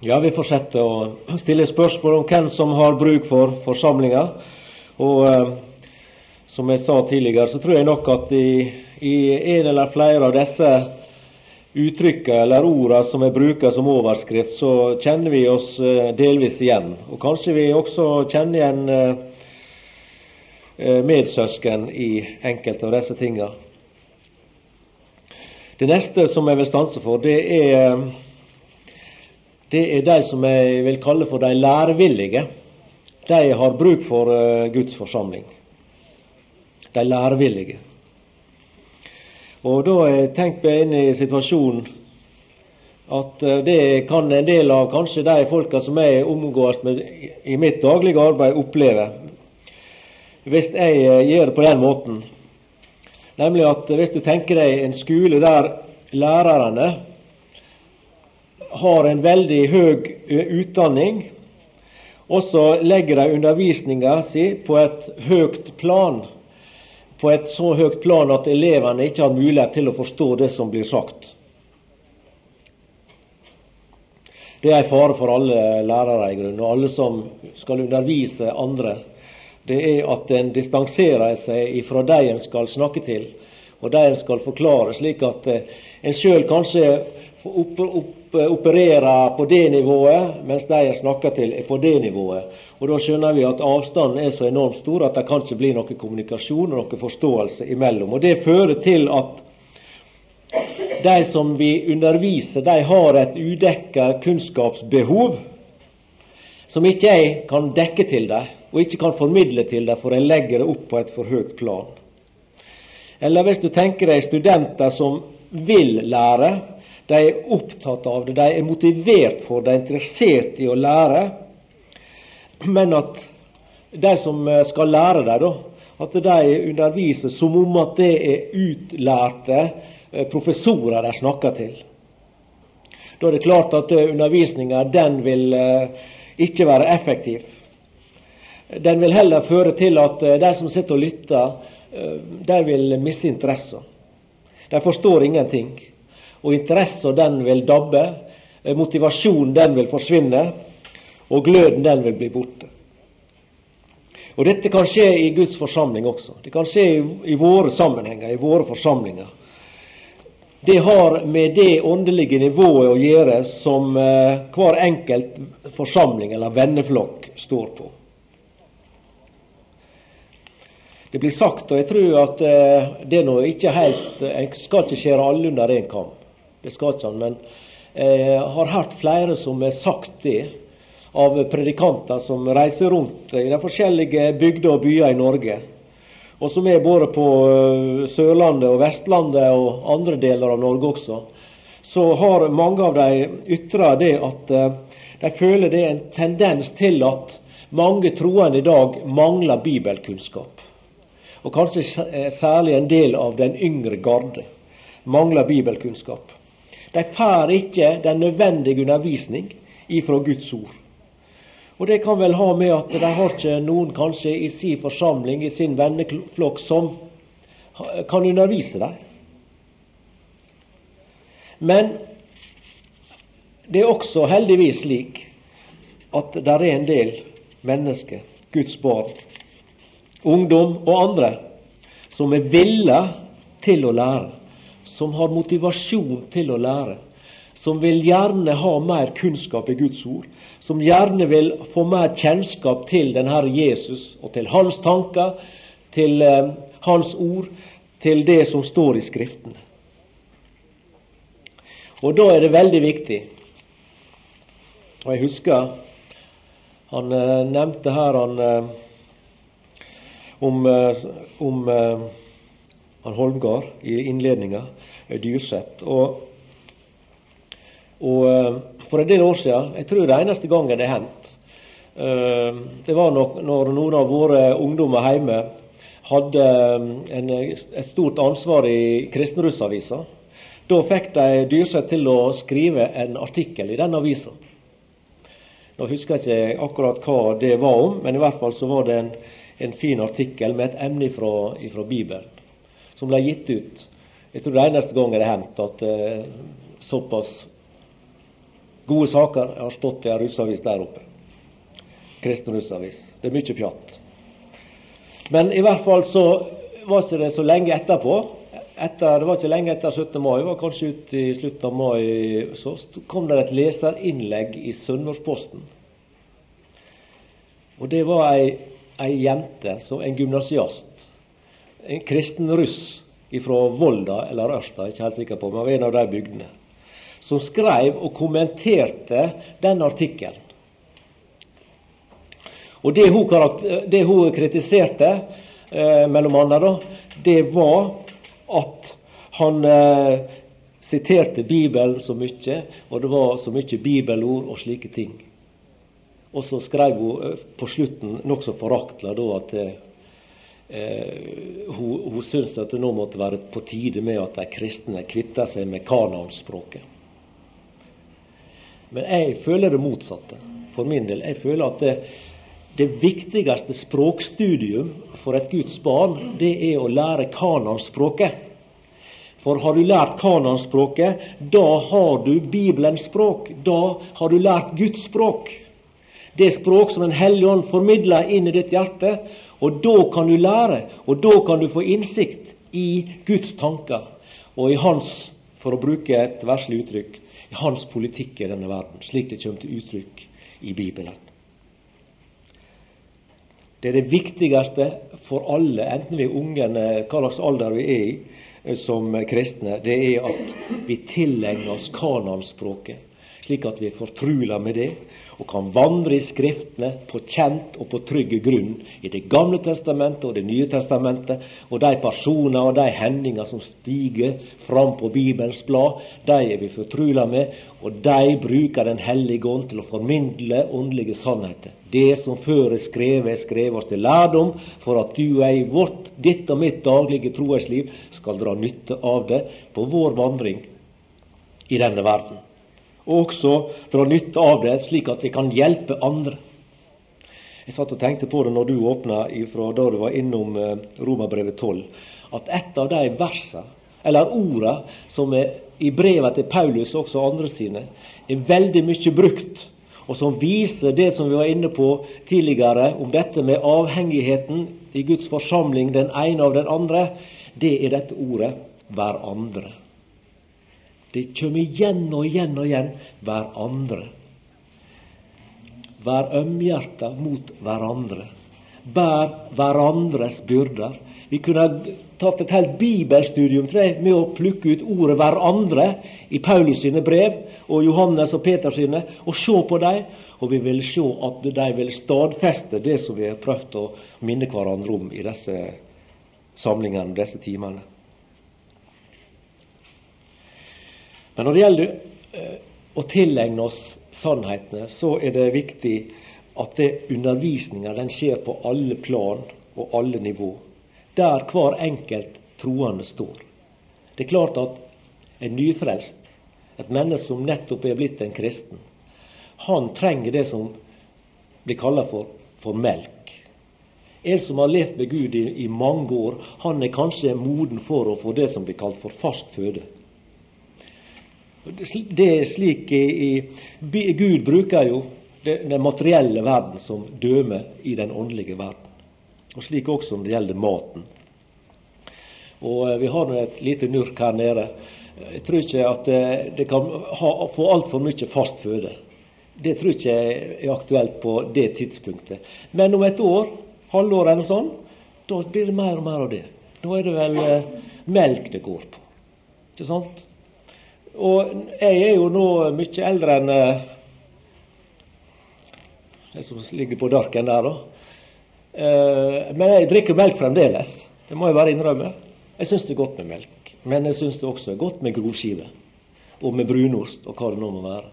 Ja, vi fortsetter å stille spørsmål om hvem som har bruk for forsamlinga. Og eh, som jeg sa tidligere, så tror jeg nok at i, i en eller flere av disse uttrykkene eller ordene som jeg bruker som overskrift, så kjenner vi oss eh, delvis igjen. Og kanskje vi også kjenner igjen eh, eh medsøsken i enkelte av disse tingene. Det neste som jeg vil stanse for, det er, det er de som jeg vil kalle for de lærevillige. De har bruk for uh, Guds forsamling. De lærevillige. Og da har jeg tenkt meg inn i situasjonen at uh, det kan en del av kanskje de folka som jeg omgås med i mitt daglige arbeid, oppleve. Hvis jeg uh, gjør det på den måten Nemlig at hvis du tenker deg en skole der lærerne har en veldig høy utdanning, og så legger de undervisninga si på et høyt plan, på et så høyt plan at elevene ikke har mulighet til å forstå det som blir sagt. Det er en fare for alle lærere i grunnen, og alle som skal undervise andre det er at en distanserer seg ifra de en skal snakke til, og de en skal forklare, slik at eh, en sjøl kanskje opp, opp, opererer på det nivået, mens de jeg snakker til, er på det nivået. Og Da skjønner vi at avstanden er så enormt stor at det kan ikke bli noe kommunikasjon og noe forståelse imellom. Og Det fører til at de som vi underviser, de har et udekka kunnskapsbehov som ikke jeg kan dekke til dem og ikke kan formidle til dem, for jeg legger det opp på et for høyt plan. Eller hvis du tenker deg studenter som vil lære, de er opptatt av det, de er motivert for det, de er interessert i å lære, men at de som skal lære dem, at de underviser som om at det er utlærte eh, professorer de snakker til. Da er det klart at undervisninga den vil eh, ikke være effektiv. Den vil heller føre til at eh, de som sitter og lytter, eh, de vil miste interessen. De forstår ingenting. Og interessen den vil dabbe. Eh, motivasjonen den vil forsvinne. Og gløden den vil bli borte. Og Dette kan skje i Guds forsamling også. Det kan skje i, i våre sammenhenger, i våre forsamlinger. Det har med det åndelige nivået å gjøre som eh, hver enkelt forsamling eller venneflokk står på. Det blir sagt, og jeg tror at eh, det nå ikke helt En skal ikke skjære alle under én kam, det men jeg eh, har hørt flere som har sagt det, av predikanter som reiser rundt i de forskjellige bygder og byer i Norge, og som er både på eh, Sørlandet og Vestlandet og andre deler av Norge også, så har mange av dem ytra det at de føler det er en tendens til at mange troende i dag mangler bibelkunnskap og kanskje eh, særlig en del av den yngre garde, mangler bibelkunnskap. De får ikke den nødvendige undervisning ifra Guds ord. Og Det kan vel ha med at de har ikke noen kanskje i sin forsamling, i sin venneflokk, som kan undervise dem. Men det er også heldigvis slik at det er en del mennesker, Guds barn, ungdom og andre som er villige til å lære, som har motivasjon til å lære, som vil gjerne ha mer kunnskap i Guds ord, som gjerne vil få mer kjennskap til den Herre Jesus og til hans tanker, til eh, hans ord, til det som står i Skriftene. Og da er det veldig viktig Og jeg husker han eh, nevnte her han eh, om, eh, om uh, han Holmgard i innledninga, Dyrseth. Og, og uh, for en del år siden, jeg tror det eneste gangen det hendt, uh, det var nok når noen av våre ungdommer hjemme hadde en, et stort ansvar i Kristenrussavisa. Da fikk de Dyrseth til å skrive en artikkel i den avisa. Nå husker jeg ikke akkurat hva det var om, men i hvert fall så var det en en fin artikkel med et emne fra Bibelen, som ble gitt ut. Jeg tror det eneste gang det har hendt at uh, såpass Gode saker. Har stått i en russavis der oppe. Kristen russavis. Det er mye pjatt. Men i hvert fall så var ikke det så lenge etterpå. Etter, det var ikke lenge etter 17. mai, det var kanskje ut i slutten av mai, så kom det et leserinnlegg i Sunnmørsposten. Og det var ei, ei jente, en gymnasiast, en kristen russ fra Volda eller Ørsta, ikke helt sikker på, men var en av de bygdene, som skrev og kommenterte den artikkelen. Og det hun, det hun kritiserte, eh, mellom annet, da, det var at han eh, siterte Bibelen så mye, og det var så mye bibelord og slike ting. Og så skrev hun eh, på slutten nokså foraktelig at eh, hun, hun syntes at det nå måtte være på tide med at de kristne kvitta seg med kanonspråket. Men jeg føler det motsatte. For min del. Jeg føler at det, det viktigste språkstudium for et Guds barn, det er å lære kanonspråket. For har du lært kanonspråket, da har du Bibelens språk. Da har du lært Guds språk. Det språk som Den hellige ånd formidler inn i ditt hjerte. Og da kan du lære, og da kan du få innsikt i Guds tanker og i hans, for å bruke et verslig uttrykk, i hans politikk i denne verden, slik det kommer til uttrykk i Bibelen. Det er det viktigste for alle, enten vi er unge eller hva slags alder vi er i eh, som kristne. Det er at vi tilegner oss kanonspråket, slik at vi er fortrula med det og kan vandre i Skriftene på kjent og på trygg grunn i Det gamle testamentet og Det nye testamentet, og de personer og de hendinger som stiger fram på Bibelens blad, de er vi fortrula med, og de bruker Den hellige ånd til å formidle åndelige sannheter. Det som før er skrevet, er skrevet oss til lærdom, for at du og jeg i vårt, ditt og mitt daglige troesliv skal dra nytte av det på vår vandring i denne verden og også dra nytte av det, slik at vi kan hjelpe andre. Jeg satt og tenkte på det når du åpna ifra da du var innom eh, Romerbrevet 12, at et av de versa, eller orda, som er i brevene til Paulus og også andre sine, er veldig mye brukt, og som viser det som vi var inne på tidligere, om dette med avhengigheten i Guds forsamling, den ene av den andre, det er dette ordet 'hverandre'. Det kommer igjen og igjen og igjen hverandre. Vær ømhjerta mot hverandre. Bær hverandres byrder. Vi kunne tatt et helt bibelstudium jeg, med å plukke ut ordet 'hverandre' i Paulus sine brev og Johannes og Peter sine, og se på dem. Og vi vil se at de vil stadfeste det som vi har prøvd å minne hverandre om i disse samlingene, disse timene. Men når det gjelder eh, å tilegne oss sannhetene, så er det viktig at det undervisninga skjer på alle plan og alle nivå. Der hver enkelt troende står. Det er klart at en nyfrelst, et menneske som nettopp er blitt en kristen, han trenger det som blir kalla for, for melk. En som har levd med Gud i, i mange år, han er kanskje moden for å få det som blir kalt for fast føde. Det er slik i, i, Gud bruker jo den materielle verden som døme i den åndelige verden. Og slik også når det gjelder maten. Og eh, Vi har nå et lite nurk her nede. Jeg tror ikke at eh, det kan ha, få altfor mye fast føde. Det tror ikke jeg er aktuelt på det tidspunktet. Men om et år, halvår eller sånn, da blir det mer og mer av det. Da er det vel eh, melk det går på. Ikke sant? Og jeg er jo nå mye eldre enn uh, det som ligger på darken der, da. Uh, men jeg drikker melk fremdeles. Det må jeg bare innrømme. Jeg syns det er godt med melk. Men jeg syns det også er godt med grovskive. Og med brunost, og hva det nå må være.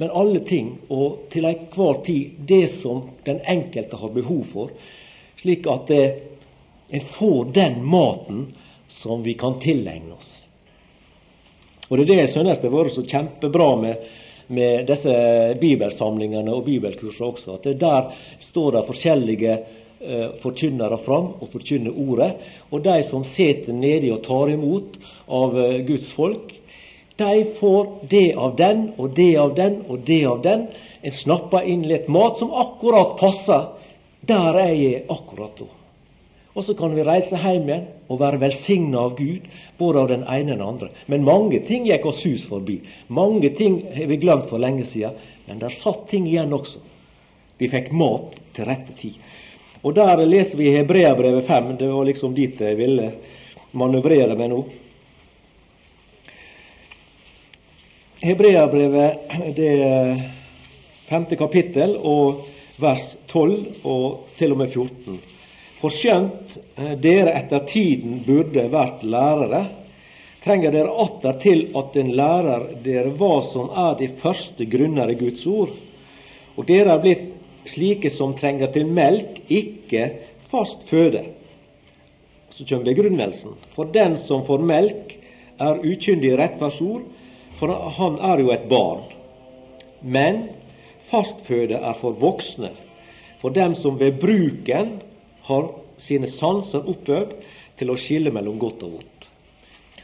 Men alle ting, og til enhver tid det som den enkelte har behov for, slik at en får den maten som vi kan tilegne oss. Og Det er det jeg synes det har vært så kjempebra med, med disse bibelsamlingene og bibelkursene også. At det der står det forskjellige eh, forkynnere fram og forkynner ordet. Og de som sitter nedi og tar imot av eh, Guds folk, De får det av den og det av den og det av den. En snapper inn litt mat som akkurat passer. Der er jeg akkurat da. Og så kan vi reise hjem igjen og være velsigna av Gud, både av den ene og den andre. Men mange ting gikk oss hus forbi. Mange ting har vi glemt for lenge siden. Men der satt ting igjen også. Vi fikk mat til rette tid. Og der leser vi Hebreabrevet 5. Det var liksom dit jeg ville manøvrere meg nå. Hebreabrevet, det femte kapittel, og vers 12 og til og med 14. For skjønt eh, dere etter tiden burde vært lærere, trenger dere atter til at en lærer dere hva som er de første grunner i Guds ord. Og dere er blitt slike som trenger til melk, ikke fast føde. Så kommer begrunnelsen. For den som får melk, er ukyndig i rettferdsord, for han er jo et barn. Men fastføde er for voksne, for dem som ved bruken har sine sanser oppøvd til å skille mellom godt og vondt.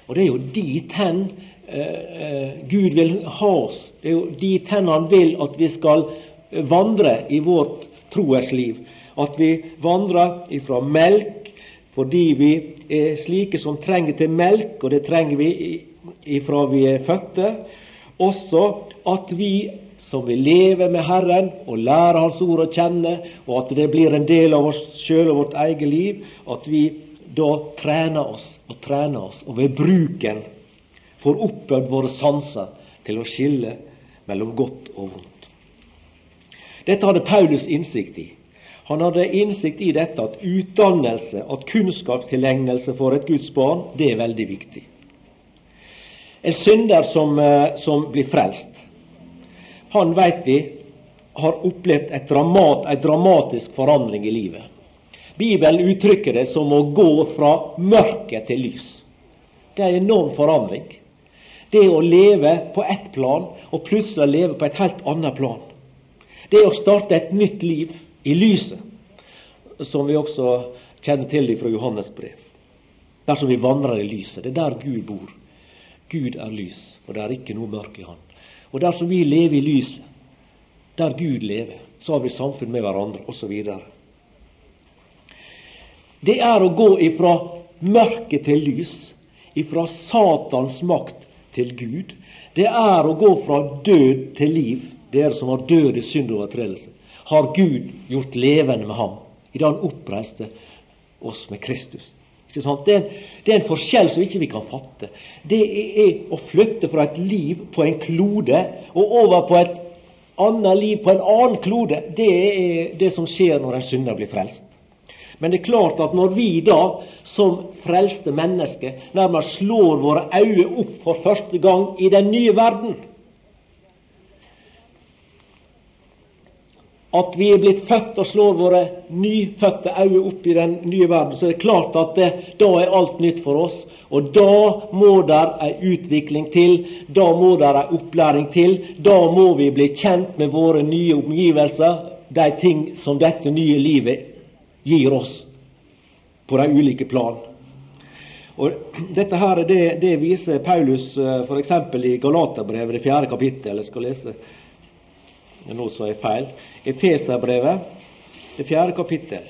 Og Det er jo dit hen eh, eh, Gud vil ha oss. Det er jo dit hen Han vil at vi skal vandre i vårt troesliv. At vi vandrer ifra melk fordi vi er slike som trenger til melk, og det trenger vi ifra vi er fødte. Også at vi som vil leve med Herren og lære Hans ord å kjenne, og at det blir en del av oss sjøl og vårt eget liv, at vi da trener oss og trener oss, og ved bruken får oppøvd våre sanser til å skille mellom godt og vondt. Dette hadde Paulus innsikt i. Han hadde innsikt i dette at utdannelse, at kunnskapstilegnelse for et Guds barn, det er veldig viktig. En synder som, eh, som blir frelst, han veit vi har opplevd dramat, en dramatisk forandring i livet. Bibelen uttrykker det som å gå fra mørke til lys. Det er en enorm forandring. Det å leve på ett plan og plutselig leve på et helt annet plan. Det å starte et nytt liv i lyset, som vi også kjenner til fra Johannes brev. Dersom vi vandrer i lyset. Det er der Gud bor. Gud er lys, og det er ikke noe mørke i Han. Og dersom vi lever i lyset, der Gud lever, så har vi samfunn med hverandre, osv. Det er å gå ifra mørke til lys, ifra Satans makt til Gud. Det er å gå fra død til liv, dere som har død i synd og overtredelse. Har Gud gjort levende med ham idet han oppreiste oss med Kristus. Det er, en, det, er en, forskjell som ikke vi kan fatte. Det er å flytte fra et liv på en klode og over på et annet liv på en annen klode. Det er det som skjer når en synder blir frelst. Men det er klart at når vi da, som frelste mennesker, nærmest slår våre øyne opp for første gang i den nye verden, at vi er blitt født og slår våre nyfødte øyne opp i den nye verden, så er det klart at det, da er alt nytt for oss. Og da må der ei utvikling til, da må der ei opplæring til. Da må vi bli kjent med våre nye omgivelser, de ting som dette nye livet gir oss på de ulike plan. Og Dette her, det, det viser Paulus eh, f.eks. i Galaterbrevet, det fjerde kapittel. Jeg skal lese nå sa jeg feil. Efeserbrevet, det fjerde kapittel.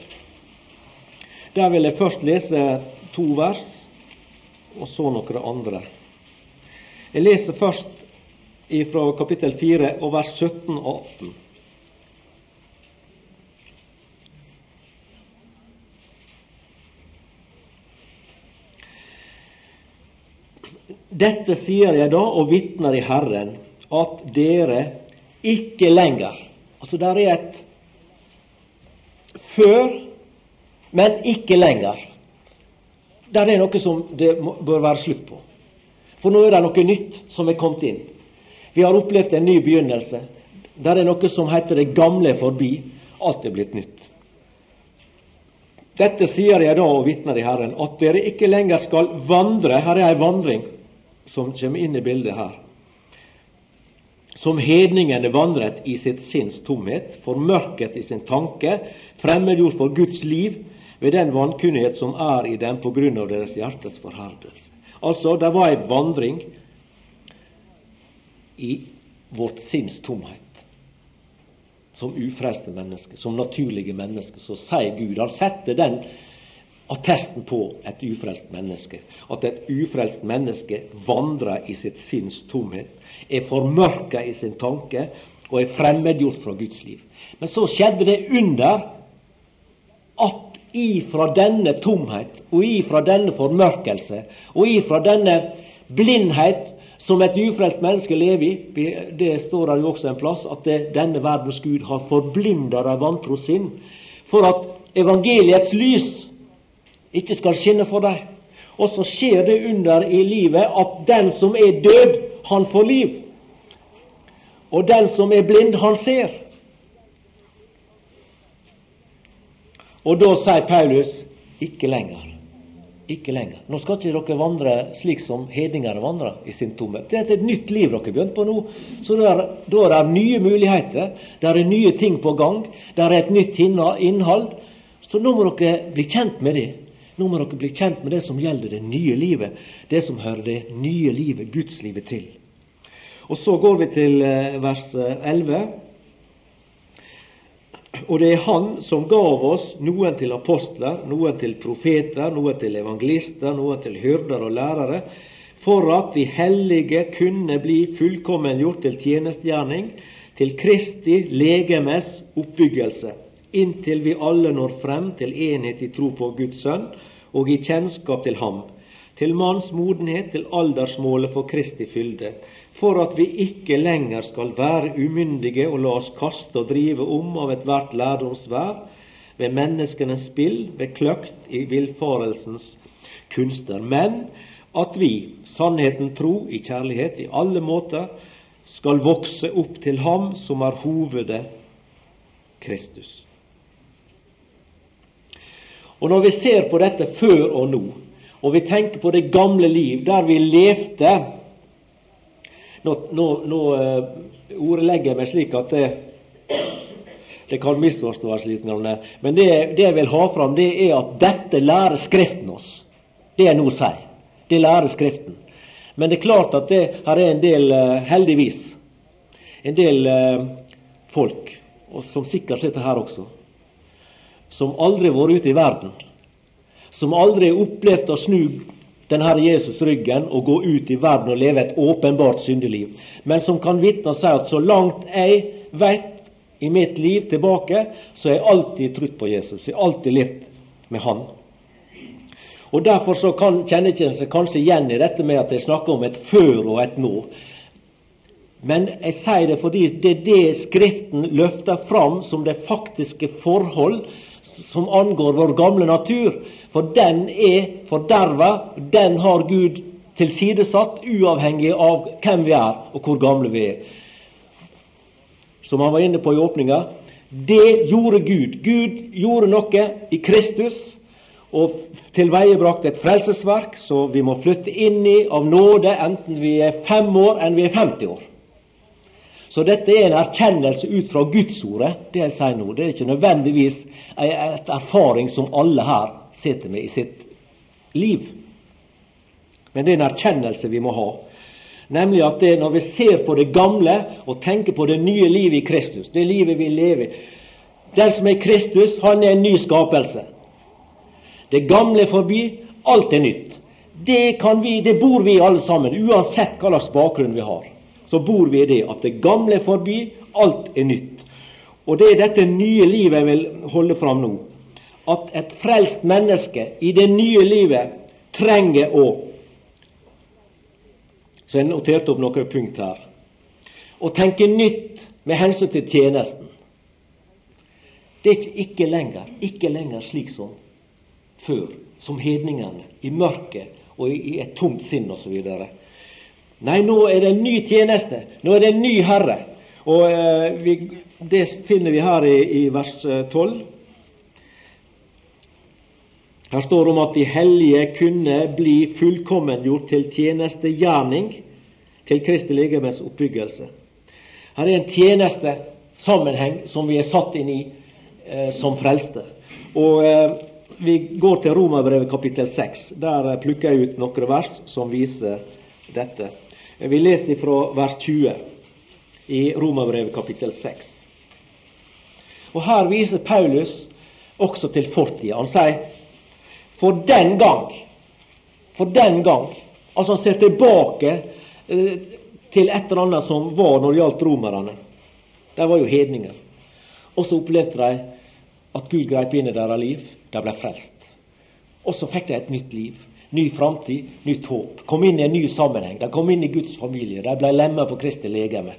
Der vil jeg først lese to vers, og så noen andre. Jeg leser først fra kapittel 4 og vers 17 og 18. Dette sier jeg da og vitner i Herren, at dere ikke lenger. Altså der er et før, men ikke lenger. Der er noe som det bør være slutt på. For nå er det noe nytt som er kommet inn. Vi har opplevd en ny begynnelse. Der er noe som heter det gamle forbi. Alt er blitt nytt. Dette sier jeg da og vitner i Herren, at dere ikke lenger skal vandre Her er ei vandring som kommer inn i bildet her som hedningene vandret i sitt sinns tomhet, formørket i sin tanke, fremmedgjort for Guds liv ved den vankunnhet som er i dem på grunn av deres hjertets forherdelse. Altså, det var ei vandring i vårt sinns tomhet. Som ufrelste mennesker, som naturlige mennesker, så sier Gud Han setter den attesten på et ufrelst menneske. At et ufrelst menneske vandrer i sitt sinns tomhet, er formørka i sin tanke og er fremmedgjort fra Guds liv. Men så skjedde det under at ifra denne tomhet og ifra denne formørkelse og ifra denne blindhet som et ufrelst menneske lever i, det står der jo også en plass, at det, denne verdens Gud har forblinda de vantro sinn, for at evangeliets lys ikke skal skinne for dem. Og så skjer det under i livet at den som er død, han får liv. Og den som er blind, han ser. Og da sier Paulus ikke lenger. Ikke lenger. Nå skal ikke dere vandre slik som hedningene vandrer i sin tomhet. Det er et nytt liv dere begynte på nå. Så da er det nye muligheter. Det er nye ting på gang. Det er et nytt innhold. Så nå må dere bli kjent med det. Nå må dere bli kjent med det som gjelder det nye livet. Det som hører det nye livet, Gudslivet, til. Og så går vi til eh, vers 11. Eh, og det er Han som gav oss noen til apostler, noen til profeter, noen til evangelister, noen til hyrder og lærere, for at de hellige kunne bli fullkommengjort til tjenestegjerning, til Kristi legemes oppbyggelse, inntil vi alle når frem til enhet i tro på Guds Sønn og i kjennskap til Ham, til manns modenhet, til aldersmålet for Kristi fylde, for at vi ikke lenger skal være umyndige og la oss kaste og drive om av ethvert lærdomsvær, ved menneskenes spill, ved kløkt i villfarelsens kunster, men at vi, sannheten tro i kjærlighet i alle måter, skal vokse opp til Ham som er hovedet, Kristus. Og Når vi ser på dette før og nå, og vi tenker på det gamle liv, der vi levde nå, nå, nå uh, ordlegger jeg meg slik at det, det kan misforstås litt. Men det, det, jeg vil ha fram, det er at dette lærer Skriften oss. Det jeg nå sier. Det lærer Skriften. Men det er klart at det, her er en del, uh, heldigvis, en del uh, folk, og som sikkert sitter her også, som aldri har vært ute i verden, som aldri har opplevd å snu den Herre Jesus ryggen og gå ut i verden og leve et åpenbart syndeliv, men som kan vitne og si at så langt jeg vet i mitt liv tilbake, så har jeg alltid trodd på Jesus. Jeg har alltid levd med Han. Og Derfor så kan, kjenner en seg kanskje igjen i dette med at jeg snakker om et før og et nå. Men jeg sier det fordi det er det Skriften løfter fram som det faktiske forhold som angår vår gamle natur. For den er forderva. Den har Gud tilsidesatt, uavhengig av hvem vi er, og hvor gamle vi er. Som han var inne på i åpninga. Det gjorde Gud. Gud gjorde noe i Kristus og tilveiebrakte et frelsesverk så vi må flytte inn i av nåde, enten vi er fem år enn vi er 50 år. Så dette er en erkjennelse ut fra Gudsordet, det jeg sier nå. Det er ikke nødvendigvis et erfaring som alle her sitter med i sitt liv. Men det er en erkjennelse vi må ha. Nemlig at det, når vi ser på det gamle og tenker på det nye livet i Kristus, det livet vi lever i Den som er Kristus, han er en ny skapelse. Det gamle er forbi, alt er nytt. Det, vi, det bor vi alle sammen, uansett hva slags bakgrunn vi har så bor vi i det at det gamle er forbi, alt er nytt. Og det er dette nye livet jeg vil holde fram nå. At et frelst menneske i det nye livet trenger å Så jeg noterte opp noen punkt her. Å tenke nytt med hensyn til tjenesten. Det er ikke lenger, ikke lenger slik som før, som hedningene, i mørket og i et tomt sinn osv. Nei, nå er det en ny tjeneste. Nå er det en ny herre. Og eh, vi, Det finner vi her i, i vers 12. Eh, her står det om at de hellige kunne bli fullkommengjort til tjenestegjerning til Kristi legemes oppbyggelse. Her er en tjenestesammenheng som vi er satt inn i eh, som frelste. Og eh, Vi går til Romerbrevet kapittel 6. Der plukker jeg ut noen vers som viser dette. Vi leser fra vers 20. i Romerbrevet kapittel 6. Og Her viser Paulus også til fortida. Han sier for den gang For den gang Altså han ser tilbake eh, til et eller annet som var når det gjaldt romerne. De var jo hedninger. Og så opplevde de at Gud greip inn i deres liv. De ble frelst. Og så fikk de et nytt liv. Ny framtid, nytt håp. Kom inn i en ny sammenheng. De kom inn i Guds familie. De ble lemmer på Kristi legeme.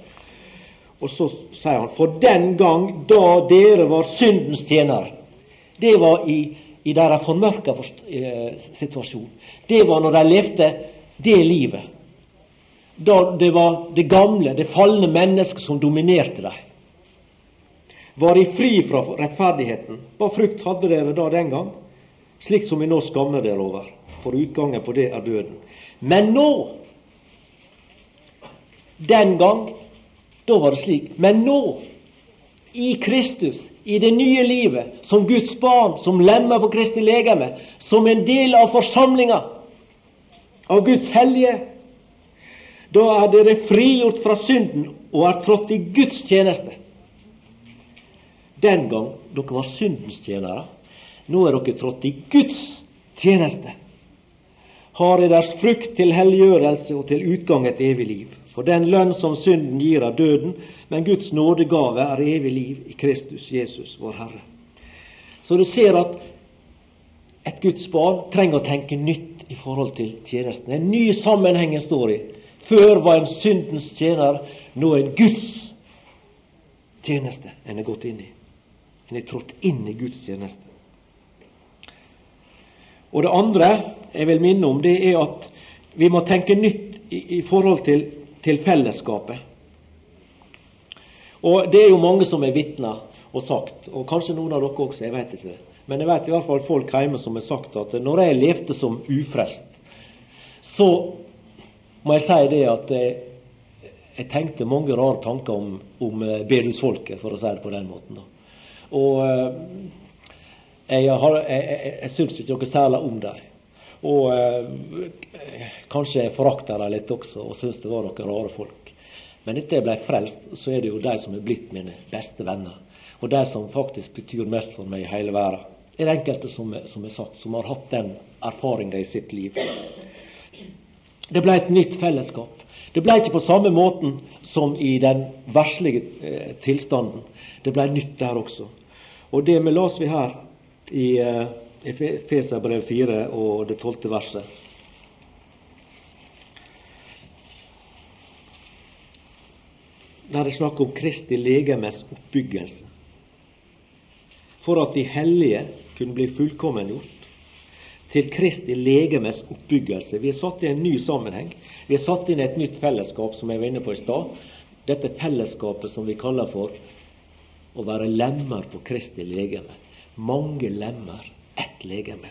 Og så sier han for den gang da dere var syndens tjenere. Det var i, i deres formørka eh, situasjon. Det var når de levde det livet. Da det var det gamle, det falne mennesket som dominerte dem. Var de fri fra rettferdigheten? Hva frukt hadde dere da den gang? Slik som vi nå skammer dere over. For utgangen på det er døden. Men nå, den gang, da var det slik. Men nå, i Kristus, i det nye livet, som Guds barn, som lemmer på Kristi legeme, som en del av forsamlinga, av Guds hellige, da er dere frigjort fra synden og er trådt i Guds tjeneste. Den gang dere var syndens tjenere, nå er dere trådt i Guds tjeneste. Har i deres frukt til helliggjørelse og til utgang et evig liv. For den lønn som synden gir, er døden, men Guds nådegave er evig liv i Kristus Jesus, vår Herre. Så du ser at et Guds barn trenger å tenke nytt i forhold til tjenesten. En ny sammenheng en står i. Før var en syndens tjener, nå en Guds tjeneste en er gått inn i. En er trådt inn i Guds tjeneste. Og det andre jeg vil minne om, det er at vi må tenke nytt i, forhold til til fellesskapet. Og Det er jo mange som er vitner og sagt, og kanskje noen av dere også, jeg vet ikke. Men jeg vet i hvert fall folk hjemme som har sagt at når jeg levde som ufrelst, så må jeg si det at jeg, jeg tenkte mange rare tanker om, om eh, bedehusfolket, for å si det på den måten. Da. Og eh, jeg, har, jeg, jeg, jeg syns ikke noe særlig om dem. Og eh, kanskje forakta dem litt også og syntes det var noen rare folk. Men etter jeg ble frelst, så er det jo de som er blitt mine beste venner. Og de som faktisk betyr mest for meg i hele verden. Det er enkelte som, som er sagt, som har hatt den erfaringa i sitt liv. Det ble et nytt fellesskap. Det ble ikke på samme måten som i den verslige eh, tilstanden. Det ble nytt der også. Og det vi leser vi her i eh, Efeserbrev 4 og det tolvte verset. Der det er snakk om Kristi legemes oppbyggelse. For at de hellige kunne bli fullkommengjort til Kristi legemes oppbyggelse. Vi er satt i en ny sammenheng. Vi er satt inn i et nytt fellesskap, som jeg var inne på i stad. Dette fellesskapet som vi kaller for å være lemmer på Kristi legeme. Mange lemmer ett legeme.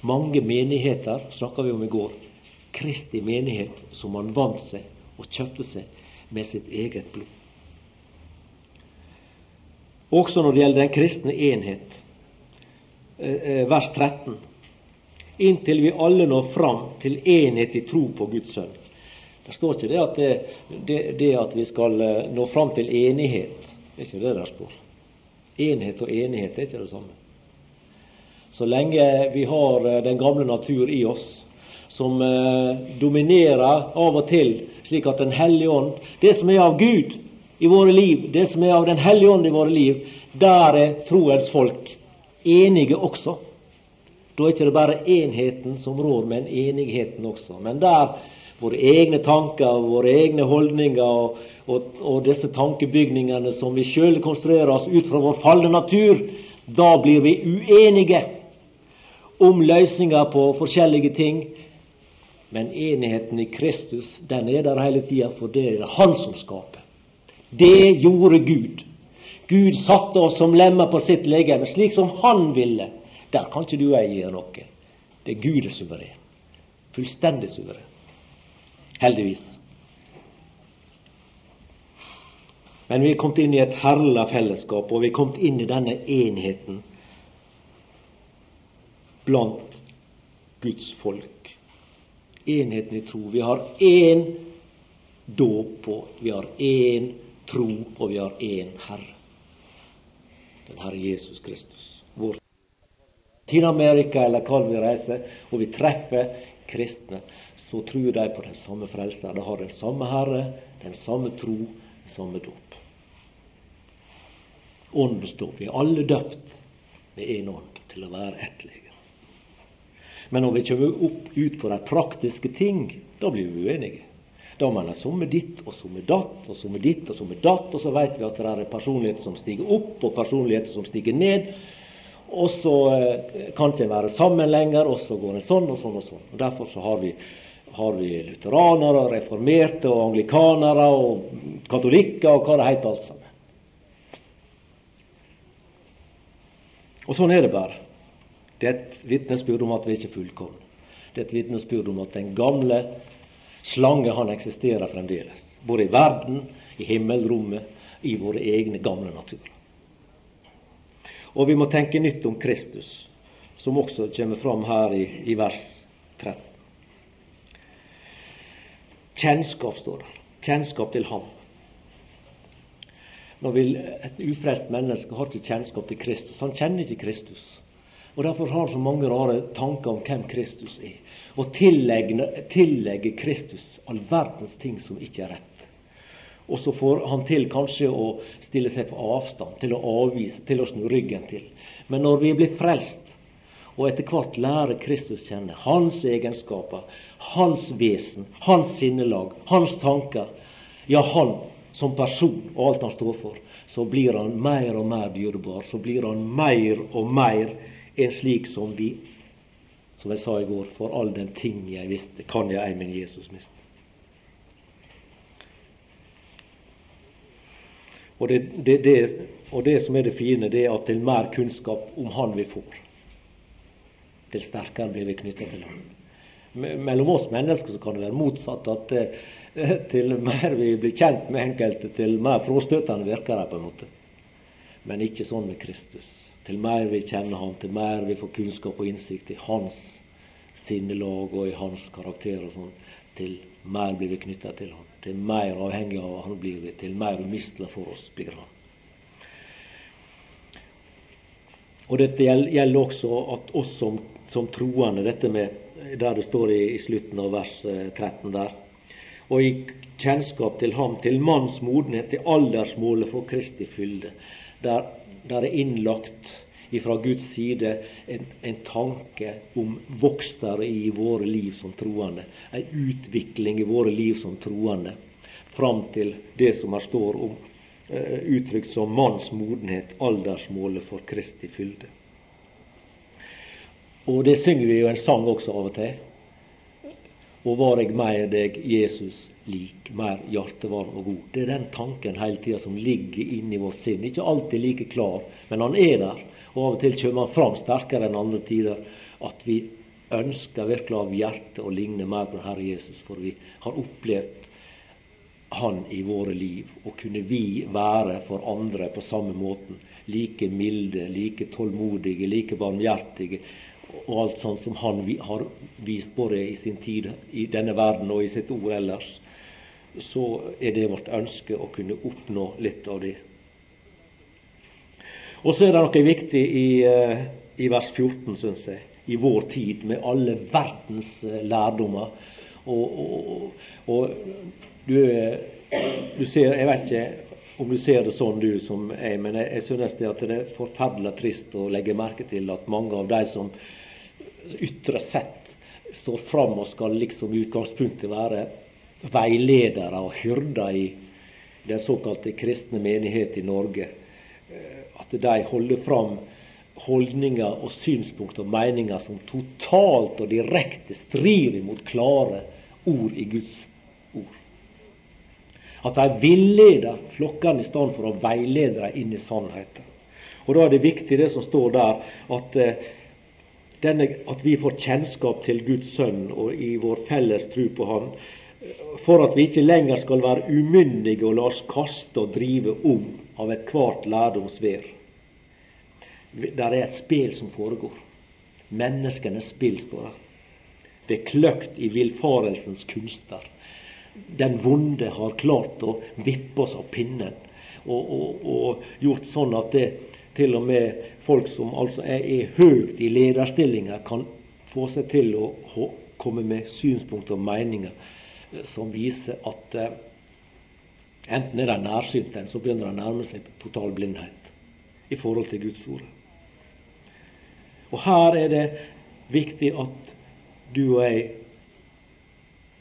Mange menigheter snakka vi om i går. Kristi menighet som han vant seg og kjøpte seg med sitt eget blod. Også når det gjelder den kristne enhet, eh, eh, vers 13. Inntil vi alle når fram til enhet i tro på Guds sønn. Det står ikke det at, det, det, det at vi skal eh, nå fram til enighet. Det er ikke det der står. Enhet og enighet er ikke det samme. Så lenge vi har eh, den gamle natur i oss, som eh, dominerer av og til, slik at Den hellige ånd Det som er av Gud i våre liv, det som er av Den hellige ånd i våre liv, der er troens folk enige også. Da er det ikke bare enheten som rår, men enigheten også. Men der våre egne tanker, våre egne holdninger og, og, og disse tankebygningene som vi sjøl konstruerer oss ut fra vår falne natur, da blir vi uenige om løsninger på forskjellige ting. Men enigheten i Kristus den er der hele tida, for det er det Han som skaper. Det gjorde Gud. Gud satte oss som lemmer på sitt legeme, slik som Han ville. Der kan ikke du og jeg gjøre noe. Det er Gud er suveren. Fullstendig suveren. Heldigvis. Men vi er kommet inn i et herlig fellesskap, og vi er kommet inn i denne enheten blant Guds folk. Enheten i tro. Vi har én dåp, og vi har én tro, og vi har én Herre. Den Herre Jesus Kristus. Vår Latin-Amerika eller hvor vi reiser, og vi treffer kristne, så tror de på den samme frelser. De har den samme Herre, den samme tro, den samme dåp. Ånden består. Vi er alle døpt med én ånd til å være ett legeme. Men når vi kommer opp ut på de praktiske ting, da blir vi uenige. Da mener som med ditt, og som med datt, og som med ditt, og som med datt. Og så vet vi at det er personligheter som stiger opp, og personligheter som stiger ned. Og så eh, kan ikke en være sammen lenger, og så går en sånn og sånn og sånn. Og Derfor så har vi, har vi lutheranere, reformerte, og anglikanere og katolikker og hva det heter alt sammen. Og sånn er det bare. Det er et vitnesbyrd om at vi ikke er fullkomne. Det er et vitnesbyrd om at den gamle slange han eksisterer fremdeles. Både i verden, i himmelrommet, i våre egne gamle naturer. Og vi må tenke nytt om Kristus, som også kommer fram her i, i vers 13. Kjennskap står der. Kjennskap til Ham. Når vi, Et ufrelst menneske har ikke kjennskap til Kristus. Han kjenner ikke Kristus. Og Derfor har han så mange rare tanker om hvem Kristus er. Og tillegger Kristus all verdens ting som ikke er rett. Og så får han til kanskje å stille seg på avstand, til å avvise, til å snu ryggen til. Men når vi blir frelst, og etter hvert lærer Kristus kjenne hans egenskaper, hans vesen, hans sinnelag, hans tanker, ja, han som person og alt han står for, så blir han mer og mer dyrebar. Så blir han mer og mer en slik som vi, som jeg sa i går, for all den ting jeg visste, kan jeg ei min Jesus miste. Og det, det, det, og det, som er det fine, det er at til mer kunnskap om Han vi får, til sterkere blir vi knytta til Han. Mellom oss mennesker så kan det være motsatt. At eh, til mer vi blir kjent med enkelte, til mer fråstøtende virker de på en måte. Men ikke sånn med Kristus. Til mer vi kjenner ham, til mer vi får kunnskap og innsikt i hans sinnelag og i hans karakter og sånn, til mer blir vi knytta til ham. Til mer avhengig av han blir vi, til mer umistelig for oss blir han. Og dette gjelder også at oss som, som troende, dette med der det står i, i slutten av vers 13 eh, der. Og i kjennskap til ham, til manns modenhet, til aldersmålet for Kristi fylde. Der der er innlagt fra Guds side en, en, tanke om vokster i våre liv som troende. En utvikling i våre liv som troende fram til det som her står om uh, uttrykt som manns modenhet, aldersmålet for Kristi fylde. Og det synger vi jo en sang også av og til. Og var jeg med deg, Jesus, lik, mer hjertevarm og god. Det er den tanken hele tida som ligger inni vårt sinn. Ikke alltid like klar, men han er der. Og av og til kommer han fram sterkere enn andre tider. At vi ønsker virkelig av hjertet å ligne mer på Herre Jesus, for vi har opplevd han i våre liv. Og kunne vi være for andre på samme måten. Like milde, like tålmodige, like barmhjertige og alt sånt som han har vist både i sin tid i denne verden og i sitt ord ellers så er det vårt ønske å kunne oppnå litt av det. Og så er det noe viktig i, eh, i vers 14, syns jeg, i vår tid, med alle verdens eh, lærdommer. Og, og, og du, du, ser Jeg vet ikke om du ser det sånn, du som jeg, men jeg, jeg synes det, at det er forferdelig trist å legge merke til at mange av de som ytre sett står fram og skal liksom i utgangspunktet være veiledere og hyrder i den såkalte kristne menighet i Norge. Eh, at de holder fram holdninger og synspunkter og meninger som totalt og direkte strider mot klare ord i Guds ord. At de villeder flokkene i stedet for å veilede dem inn i sannheten. Og Da er det viktig det som står der, at, eh, denne, at vi får kjennskap til Guds sønn og i vår felles tro på Han for at vi ikke lenger skal være umyndige og la oss kaste og drive om av ethvert lærdomsvær. Der er et spill som foregår. Menneskenes spill står der. Det er kløkt i villfarelsens kunster. den vonde har klart å vippe oss av pinnen og, og, og gjort sånn at det, til og med folk som altså er, er høyt i lederstillinger, kan få seg til å komme med synspunkter og meninger som viser at eh, enten er de nærsynte, så begynner de å nærme seg total blindhet i forhold til Guds ord. Og her er det viktig at du og jeg,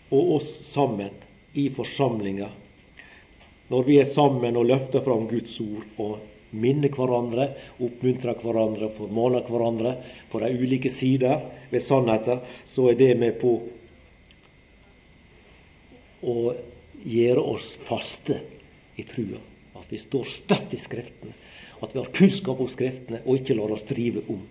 og oss sammen i forsamlinga, når vi er sammen og løfter fram Guds ord og minner hverandre, oppmuntrer hverandre, formaner hverandre på de ulike sider ved sannheten, så er det med på å gjøre oss faste i trua. At vi står støtt i Skriftene. At vi har kunnskap om Skriftene og ikke lar oss drive om.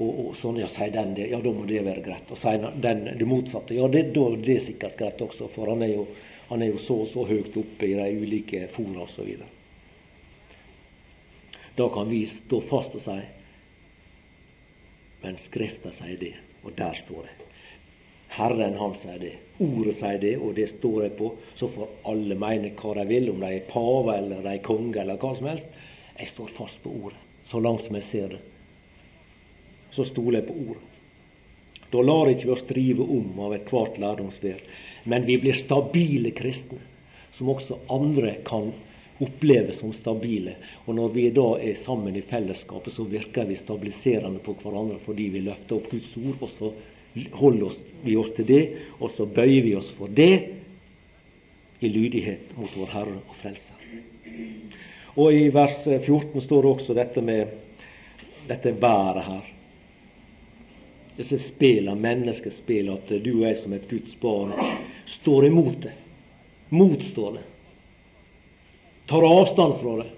Og, og sånn, ja, sier den det, ja, da må det være greit. Og sier den det motsatte, ja, det, da er det sikkert greit også, for han er jo, han er jo så og så høyt oppe i de ulike fora osv. Da kan vi stå fast og si Men Skrifta sier det, og der står det. Herren han sier det, ordet sier det, og det står jeg på. Så får alle mene hva de vil, om de er pave eller de er konge eller hva som helst. Jeg står fast på ordet, så langt som jeg ser det. Så stoler jeg på ordet. Da lar ikke vi oss drive om av ethvert lærdomsvær, men vi blir stabile kristne, som også andre kan oppleves som stabile. Og når vi da er sammen i fellesskapet, så virker vi stabiliserende på hverandre fordi vi løfter opp Guds ord, og så holder vi oss til det, og så bøyer vi oss for det i lydighet mot vår Herre og Frelser. Og i vers 14 står det også dette med dette været her. Disse spela, menneskespel, at du og jeg som et Guds barn står imot det. Motstår det tar avstand fra det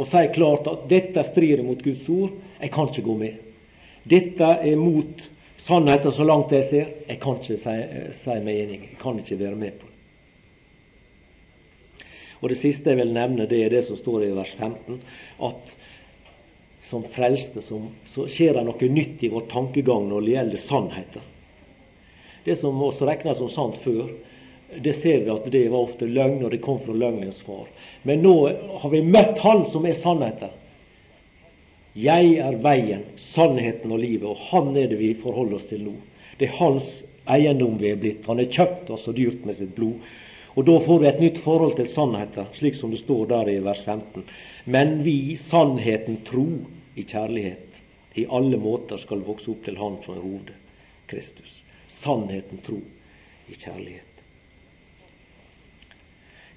og sier klart at dette strider mot Guds ord, jeg kan ikke gå med. Dette er mot sannheten så langt jeg ser. Jeg kan ikke si, si meg enig. Jeg kan ikke være med på det. Og Det siste jeg vil nevne, det er det som står i vers 15. At som frelste som, så skjer det noe nytt i vår tankegang når det gjelder sannheten. Det som oss regna som sant før, det ser vi at det var ofte løgn, og det kom fra løgnens far. Men nå har vi møtt Han som er sannheten. Jeg er veien, sannheten og livet, og Han er det vi forholder oss til nå. Det er Hans eiendom vi er blitt. Han er kjøpt oss og dyrt med sitt blod. Og da får vi et nytt forhold til sannheten, slik som det står der i vers 15. Men vi, sannheten tro i kjærlighet, i alle måter skal vokse opp til Han som er hovedet, Kristus. Sannheten tro i kjærlighet.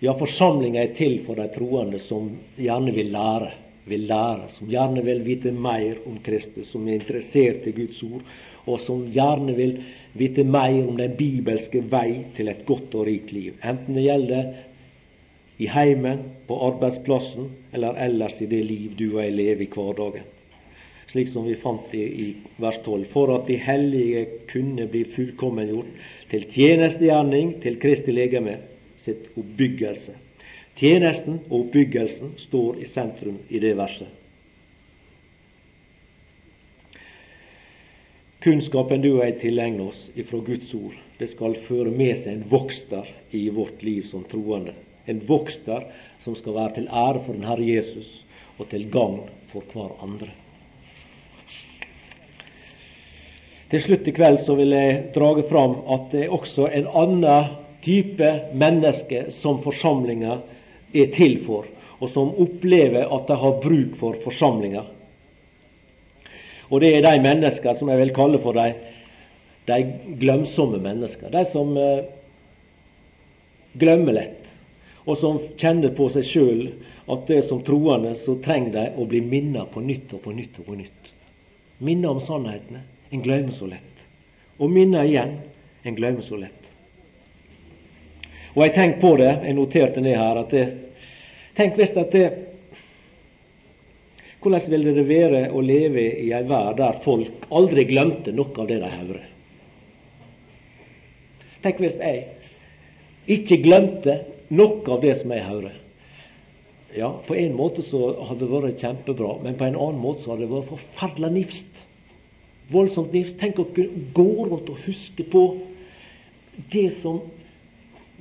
Ja, forsamlinga er til for de troende som gjerne vil lære, vil lære, som gjerne vil vite mer om Kristus, som er interessert i Guds ord, og som gjerne vil vite mer om den bibelske vei til et godt og rikt liv. Enten det gjelder i heimen, på arbeidsplassen, eller ellers i det liv du og jeg lever i hverdagen. Slik som vi fant i, i vers 12. For at de hellige kunne bli fullkommengjort til tjenestegjerning til Kristi legeme sitt oppbyggelse. Tjenesten og oppbyggelsen står i sentrum i det verset. Kunnskapen du og jeg tilegner oss ifra Guds ord, det skal føre med seg en vokster i vårt liv som troende. En vokster som skal være til ære for den Herre Jesus og til gagn for hver andre. Til slutt i kveld så vil jeg drage fram at det er også en annen type menneske som forsamlinga er til for, og som opplever at de har bruk for forsamlinga. Og det er de mennesker som jeg vil kalle for de, de glemsomme mennesker. De som eh, glemmer lett, og som kjenner på seg sjøl at det som troende så trenger de å bli minnet på nytt og på nytt og på nytt. Minnet om sannhetene. En glemmer så lett. Og minnet igjen. En glemmer så lett. Og jeg tenkte på det, jeg noterte ned her, at det, Tenk hvis at det Hvordan ville det være å leve i ei verd der folk aldri glemte noe av det de hørte? Tenk hvis jeg ikke glemte noe av det som jeg hører. Ja, på en måte så hadde det vært kjempebra, men på en annen måte så hadde det vært forferdelig nifst. Voldsomt nifst. Tenk å gå rundt og huske på det som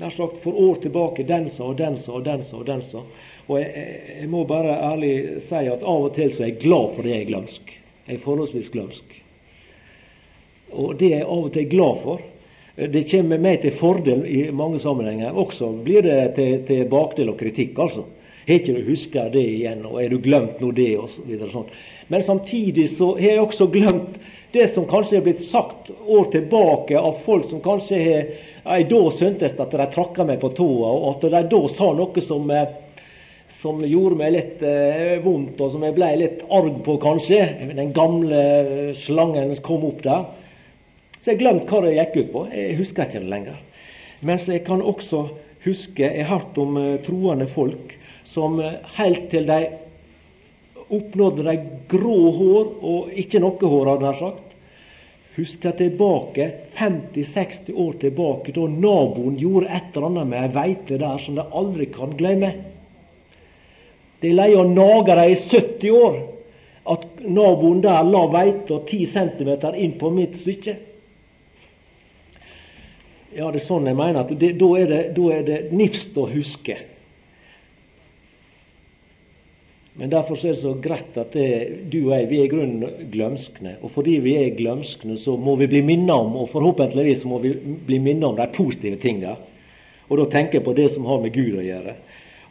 Nær sagt for år tilbake den sa og den sa og den sa og den sa. Og jeg, jeg, jeg, må bare ærlig si at av og til så er jeg glad for det jeg er glømsk. Jeg er forholdsvis glømsk. Og det er jeg av og til glad for. Det kommer meg til fordel i mange sammenhenger. Også blir det til, til bakdel og kritikk, altså. Har ikke du huska det igjen, og er du glemt nå det, og så videre sånn. Men samtidig så har jeg også glemt det som kanskje er blitt sagt år tilbake av folk som kanskje ei Da syntes at de trakka meg på tåa, og at de da sa noe som, eh, som gjorde meg litt eh, vondt, og som jeg ble litt arg på, kanskje. Den gamle slangen som kom opp der. Så jeg glemte hva det gikk ut på. Jeg husker ikke det lenger. Mens jeg kan også huske Jeg har hørt om uh, troende folk som helt til de oppnådde de grå hår, og ikke noe hår, hadde jeg sagt, husker tilbake 50-60 år tilbake, da naboen gjorde et eller annet med ei veite der som de aldri kan glemme. De leier og nage dem i 70 år. At naboen der la veita 10 cm inn på mitt stykke. Ja, det er sånn jeg mener. at det, Da er det, da er det nifst å huske. Men derfor er det så greit at det, du og jeg vi er i grunnen glømskne. Og fordi vi er glømskne, så må vi bli minnet om, og forhåpentligvis må vi bli minnet om de positive tingene. Og da tenker jeg på det som har med Gud å gjøre.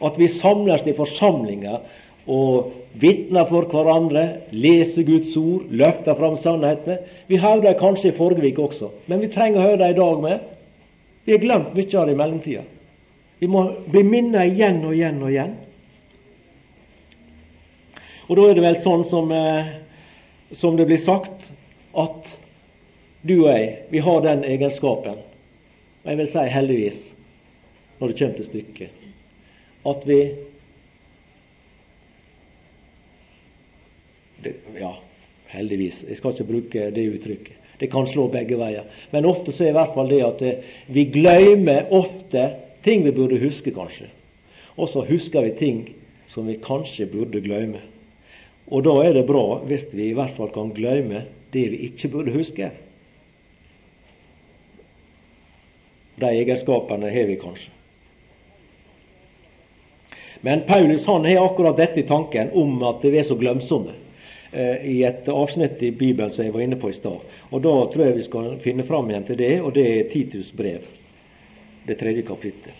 At vi samles i forsamlinger og vitner for hverandre, leser Guds ord, løfter fram sannhetene. Vi hørte dem kanskje i forrige uke også, men vi trenger å høre dem i dag med. Vi har glemt mye av det i mellomtida. Vi må bli minnet igjen og igjen og igjen. Og da er det vel sånn som, eh, som det blir sagt, at du og jeg, vi har den egenskapen, og jeg vil si heldigvis, når det kommer til stykket, at vi det, Ja, heldigvis. Jeg skal ikke bruke det uttrykket. Det kan slå begge veier. Men ofte så er i hvert fall det at eh, vi glemmer ofte ting vi burde huske, kanskje. Og så husker vi ting som vi kanskje burde glemme. Og da er det bra hvis vi i hvert fall kan glemme det vi ikke burde huske. De egenskapene har vi kanskje. Men Paulus han har akkurat dette i tanken om at vi er så glemsomme. Eh, i et avsnitt i Bibelen som jeg var inne på i stad. Og Da tror jeg vi skal finne fram igjen til det, og det er Titus brev, det tredje kapittel.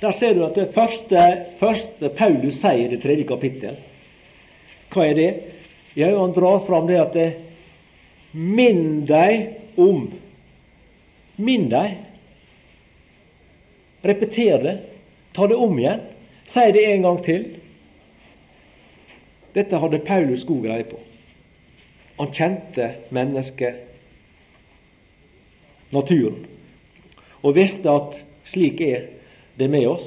Der ser du at det første, første Paulus sier i det tredje kapittel, hva er det? Ja, Han drar fram det at det, Minn deg om Minn deg. Repeter det. Ta det om igjen. Si det en gang til. Dette hadde Paulus god greie på. Han kjente mennesket, naturen, og visste at slik er det med oss,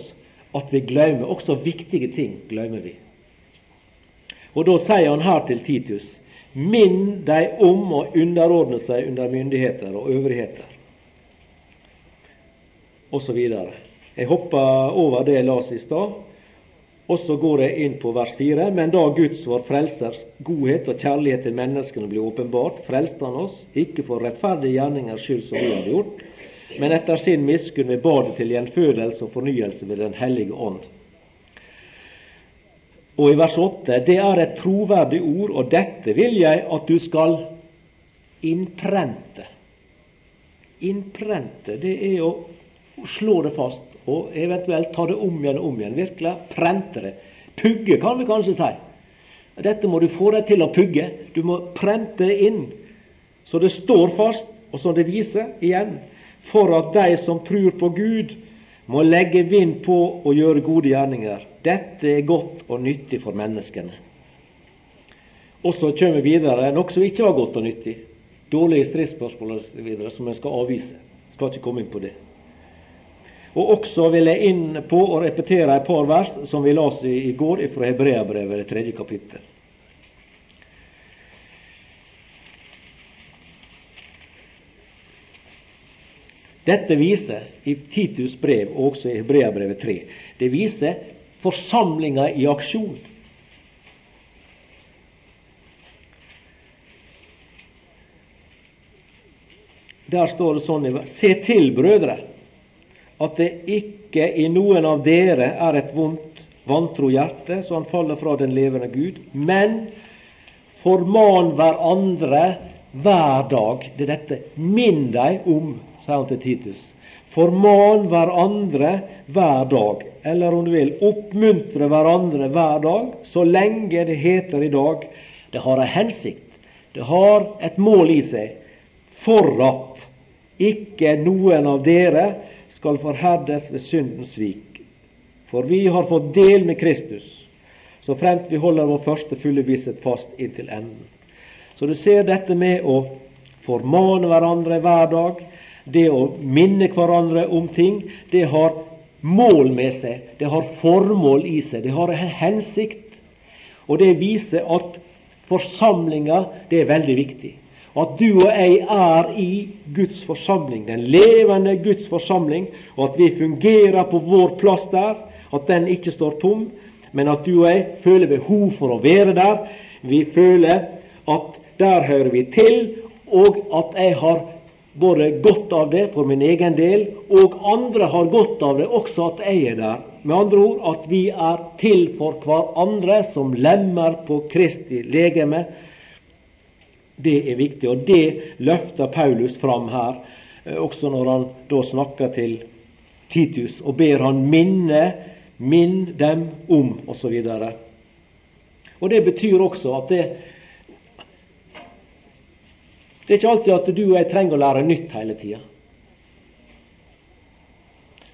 at vi glemmer også viktige ting. glemmer vi. Og Da sier han her til Titus Minn deg om å underordne seg under myndigheter og øvrigheter, Og så videre. Jeg hopper over det jeg las i stad. Og så går jeg inn på vers 4. Men da Guds vår frelsers godhet og kjærlighet til menneskene blir åpenbart, frelste han oss, ikke for rettferdige gjerningers skyld som vi hadde gjort, men etter sin miskunn ved badet til gjenfødelse og fornyelse ved Den hellige ånd. Og i vers 8.: Det er et troverdig ord, og dette vil jeg at du skal innprente. Innprente, det er å slå det fast og eventuelt ta det om igjen og om igjen. Virkelig prente det. Pugge, kan vi kanskje si. Dette må du få deg til å pugge. Du må prente det inn, så det står fast, og så det viser igjen, for at de som tror på Gud, må legge vind på å gjøre gode gjerninger. Dette er godt og nyttig for menneskene. Og så kommer vi videre noe som ikke var godt og nyttig. Dårlige stridsspørsmål osv. som en skal avvise. Skal ikke komme inn på det. Og også vil jeg inn på å repetere et par vers som vi leste i går fra Hebreabrevet, det tredje kapittel. Dette viser i Titus brev og også i Hebreabrevet 3 det viser forsamlinga i aksjon. Der står det sånn Se til, brødre, at det ikke i noen av dere er et vondt, vantro hjerte, så han faller fra den levende Gud, men forman hverandre hver dag. Det er dette. Minn deg om, sier han til Titus. Forman hverandre hver dag. Eller om du vil, oppmuntre hverandre hver dag, så lenge det heter i dag. Det har en hensikt. Det har et mål i seg. For at ikke noen av dere skal forherdes ved syndens svik. For vi har fått del med Kristus, så fremt vi holder vår første fulle visshet fast inntil enden. Så du ser dette med å formane hverandre hver dag, det å minne hverandre om ting, det har mål med seg, det har formål i seg, det har en hensikt. Og det viser at forsamlinga, det er veldig viktig. At du og jeg er i Guds forsamling, den levende Guds forsamling, og at vi fungerer på vår plass der, at den ikke står tom, men at du og jeg føler behov for å være der. Vi føler at der hører vi til, og at jeg har både godt av det for min egen del, og andre har godt av det også at jeg er der. Med andre ord at vi er til for hverandre som lemmer på Kristi legeme. Det er viktig, og det løfter Paulus fram her, eh, også når han da snakker til Titus og ber han minne minn dem om, osv. Og, og det betyr også at det, det er ikke alltid at du og jeg trenger å lære nytt hele tida.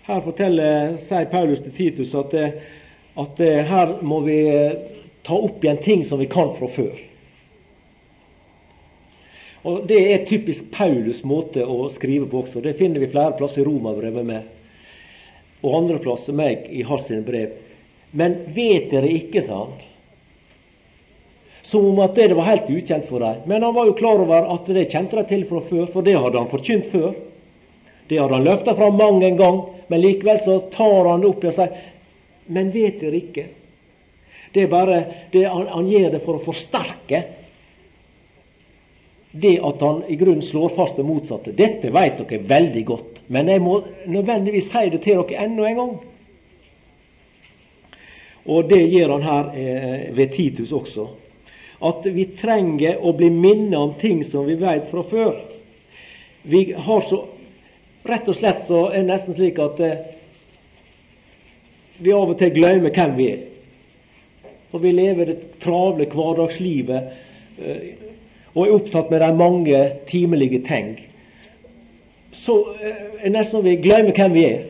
Her forteller, sier Paulus til Titus at, at her må vi ta opp igjen ting som vi kan fra før. Og Det er typisk Paulus' måte å skrive på også. Det finner vi flere plasser i Romabrevet med. Og andre plasser meg i hans brev. Men vet dere ikke, sa han, som om at det var helt ukjent for dem. Men han var jo klar over at det kjente de til fra før, for det hadde han forkynt før. Det hadde han løfta fram mang en gang, men likevel så tar han det opp og sier Men vet dere ikke? Det er bare det han, han gjør det for å forsterke det at han i grunnen slår fast det motsatte. Dette vet dere veldig godt, men jeg må nødvendigvis si det til dere enda en gang. Og det gjør han her eh, ved Titus også at vi trenger å bli minnet om ting som vi vet fra før. Vi har så Rett og slett så er det nesten slik at eh, vi av og til glemmer hvem vi er. Og vi lever det travle hverdagslivet eh, og er opptatt med de mange timelige ting. Så eh, er det nesten vi glemmer hvem vi er.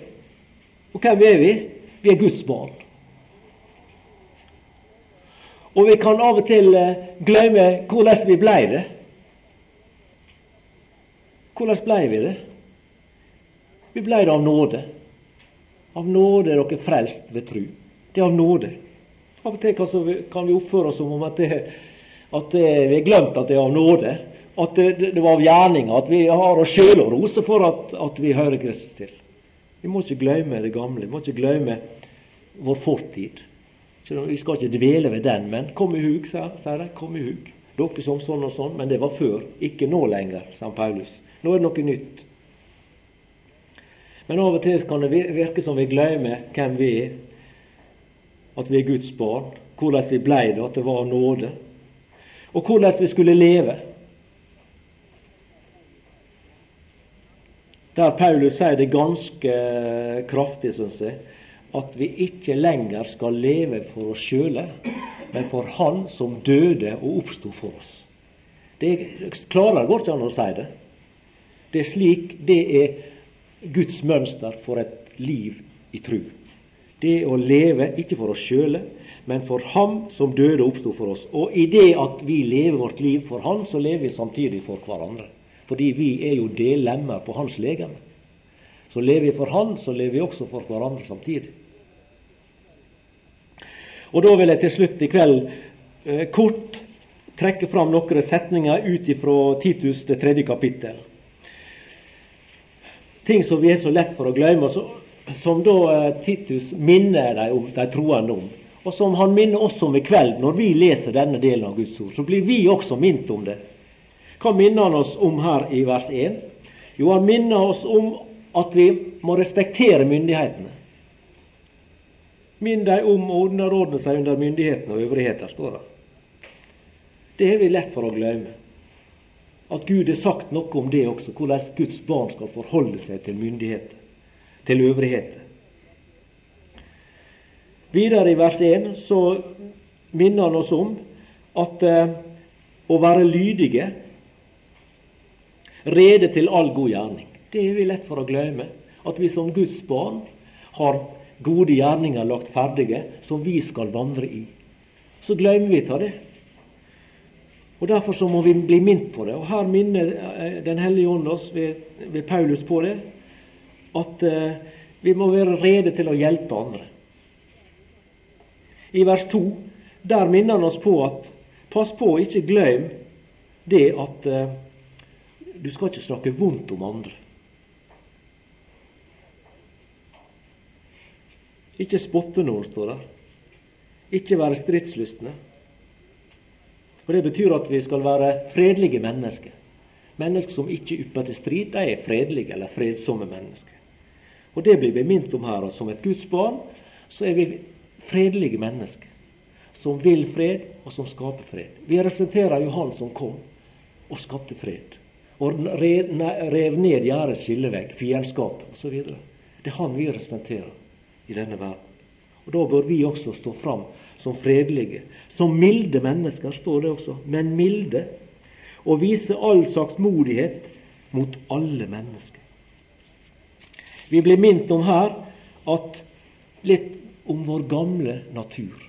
Og hvem er vi? Vi er Guds barn. Og vi kan av og til eh, glemme hvordan vi blei det. Hvordan blei vi det? Vi blei det av nåde. Av nåde er dere frelst ved tru. Det er av nåde. Av og til kan vi oppføre oss som om at, det, at det, vi har glemt at det er av nåde. At det, det var av gjerninga. At vi har oss sjøl å rose for at, at, vi hører Kristus til. Vi må ikke glemme det gamle. Vi må ikke glemme vår fortid. Så Vi skal ikke dvele ved den, men kom i hug, sier de. Kom i hug. Dere som sånn og sånn, men det var før. Ikke nå lenger, sa Paulus. Nå er det noe nytt. Men av og til kan det virke som vi glemmer hvem vi er. At vi er Guds barn. Hvordan vi blei det, at det var nåde. Og hvordan vi skulle leve. Der Paulus sier det ganske kraftig, syns jeg at vi ikke lenger skal leve for oss sjøle, men for Han som døde og oppsto for oss. Det klarer går ikke an å si det. Det er slik det er Guds mønster for et liv i tru. Det å leve ikke for oss sjøle, men for Ham som døde og oppsto for oss. Og i det at vi lever vårt liv for Han, så lever vi samtidig for hverandre. Fordi vi er jo delemmer på Hans legeme. Så lever vi for Han, så lever vi også for hverandre samtidig. Og Da vil jeg til slutt i kveld eh, kort trekke fram noen setninger ut fra Titus det tredje kapittel. Ting som vi er så lett for å glemme, som da eh, Titus minner de, om, de troende om. Og som han minner oss om i kveld når vi leser denne delen av Guds ord. Så blir vi også minnet om det. Hva minner han oss om her i vers 1? Jo, han minner oss om at vi må respektere myndighetene. Minn deg om å underordne seg under myndighetene og øvrigheter, står det. Det er vi lett for å glemme. At Gud har sagt noe om det også, hvordan Guds barn skal forholde seg til myndigheter, til øvrigheter. Videre i vers 1 så minner han oss om at eh, å være lydige, rede til all god gjerning. Det er vi lett for å glemme. At vi som Guds barn har gode gjerninger lagt ferdige som vi skal vandre i. Så glemmer vi av det. Og Derfor så må vi bli minnet på det. Og Her minner eh, Den hellige ånd oss ved, ved, Paulus på det. At uh, vi må være rede til å hjelpe andre. I vers 2 der minner han oss på at pass på, ikke glem det at uh, du skal ikke snakke vondt om andre. Ikke spotte noen, står der. Ikke være stridslystne. Og Det betyr at vi skal være fredelige mennesker. Mennesker som ikke ypper til strid, de er fredelige eller fredsomme mennesker. Og Det blir vi minnet om her. at Som et Guds barn så er vi fredelige mennesker. Som vil fred, og som skaper fred. Vi representerer jo Han som kom og skapte fred. Og rev ned gjerdets skillevegg, fiendskap osv. Det er Han vi representerer i denne verden. Og Da bør vi også stå fram som fredelige, som milde mennesker, står det også, men milde, og vise all saktmodighet mot alle mennesker. Vi blir minnet om her at litt om vår gamle natur.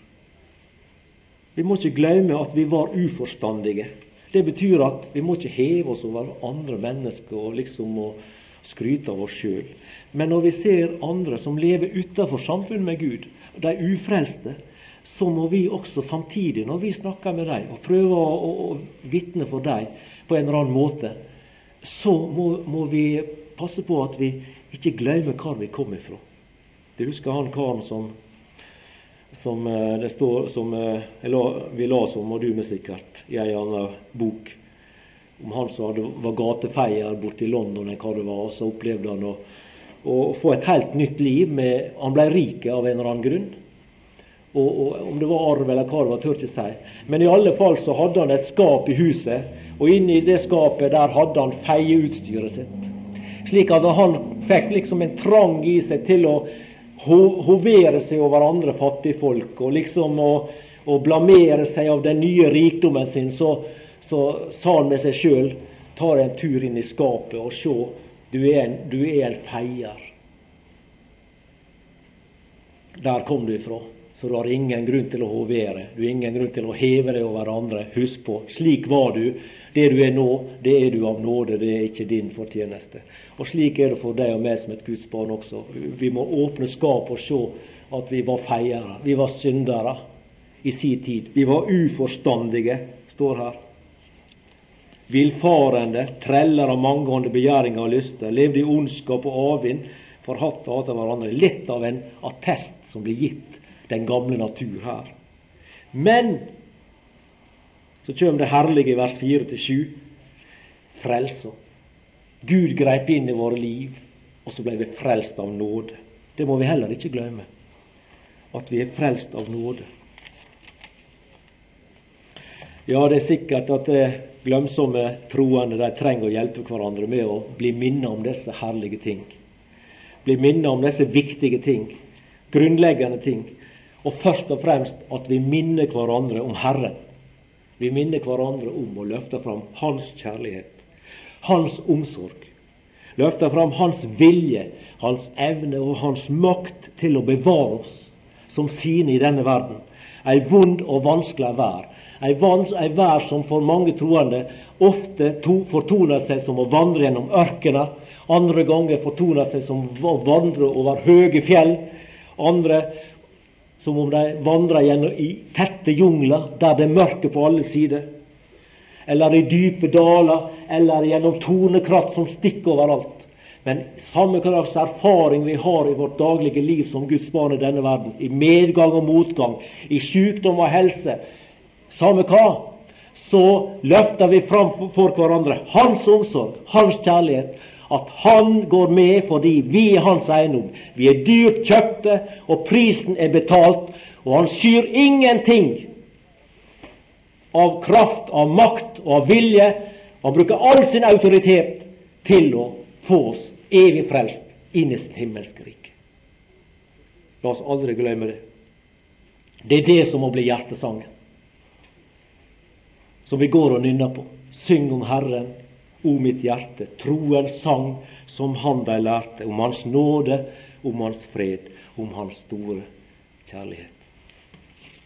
Vi må ikke glemme at vi var uforstandige. Det betyr at vi må ikke heve oss over andre mennesker og liksom må skryte av oss sjøl. Men når vi ser andre som lever utenfor samfunnet med Gud, de ufrelste, så må vi også samtidig, når vi snakker med dem og prøver å, å, å vitne for dem på en eller annen måte, så må, må, vi passe på at vi ikke glemmer hvor vi kommer fra. Du husker han karen som, som, eh, står, som eh, la, vi las om, og du med sikkert, i en annen bok. Om han som var gatefeier borte i London, eller hva det var, og så opplevde han å å, få et helt nytt liv. Med, han ble rik av en eller annen grunn. Og, og, Om det var arv eller hva det var, tør ikke si. Men i alle fall så hadde han et skap i huset, og inni det skapet der hadde han feieutstyret sitt. Slik at han fikk liksom en trang i seg til å ho hovere seg over andre fattigfolk, og liksom å, å, blamere seg av den nye rikdommen sin, så, så sa han med seg sjøl tar en tur inn i skapet og se du er en, du er en feier. Der kom du ifra. Så du har ingen grunn til å hovere. Du har ingen grunn til å heve deg over andre. Husk på, slik var du. Det du er nå, det er du av nåde. Det er ikke din fortjeneste. Og slik er det for deg og meg som et Guds barn også. Vi må åpne skapet og se at vi var feiere. Vi var syndere i sin tid. Vi var uforstandige, står her villfarende, treller av mangeånde begjæringer og lyster, levde i ondskap og avvind, forhatt og hatet hverandre. Litt av en attest som blir gitt den gamle natur her. Men så kommer det herlige i vers 4-7. Frelsa. Gud greip inn i våre liv, og så ble vi frelst av nåde. Det må vi heller ikke glemme. At vi er frelst av nåde. Ja, det er sikkert at det glemsomme troende de trenger å hjelpe hverandre med å bli minnet om disse herlige ting. Bli minnet om disse viktige ting, grunnleggende ting. Og først og fremst at vi minner hverandre om Herren. Vi minner hverandre om å løfte fram Hans kjærlighet, Hans omsorg. Løfte fram Hans vilje, Hans evne og Hans makt til å bevare oss som sine i denne verden. Ei vond og vanskelig vær Ei, vans, ei vær som for mange troende ofte to, fortoner seg som å vandre gjennom ørkener. Andre ganger fortoner seg som å vandre over høye fjell. Andre som om de vandrer gjennom i tette jungler der det er mørke på alle sider. Eller i dype daler, eller gjennom tornekratt som stikker overalt. Men samme slags erfaring vi har i vårt daglige liv som Guds barn i denne verden, i medgang og motgang, i sykdom og helse, samme hva, så løfter vi fram for hverandre hans omsorg, hans kjærlighet. at Han går med fordi vi er Hans eiendom. Vi er dyrt kjøpte, og prisen er betalt. Og Han skyr ingenting av kraft, av makt og av vilje. Han bruker all sin autoritet til å få oss evig frelst inn i sitt himmelske rike. La oss aldri glemme det. Det er det som må bli hjertesangen. Som vi går og nynner på. Syng om Herren, o mitt hjerte. Troens sang som han de lærte. Om Hans nåde, om Hans fred, om Hans store kjærlighet.